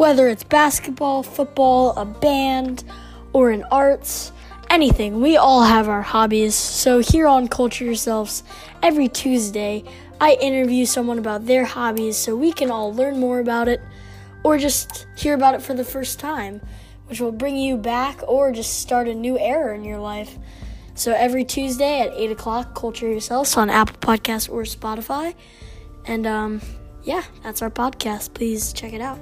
Whether it's basketball, football, a band, or in arts, anything, we all have our hobbies. So, here on Culture Yourselves, every Tuesday, I interview someone about their hobbies so we can all learn more about it or just hear about it for the first time, which will bring you back or just start a new era in your life. So every Tuesday at 8 o'clock, Culture Yourselves on Apple Podcasts or Spotify. And um, yeah, that's our podcast. Please check it out.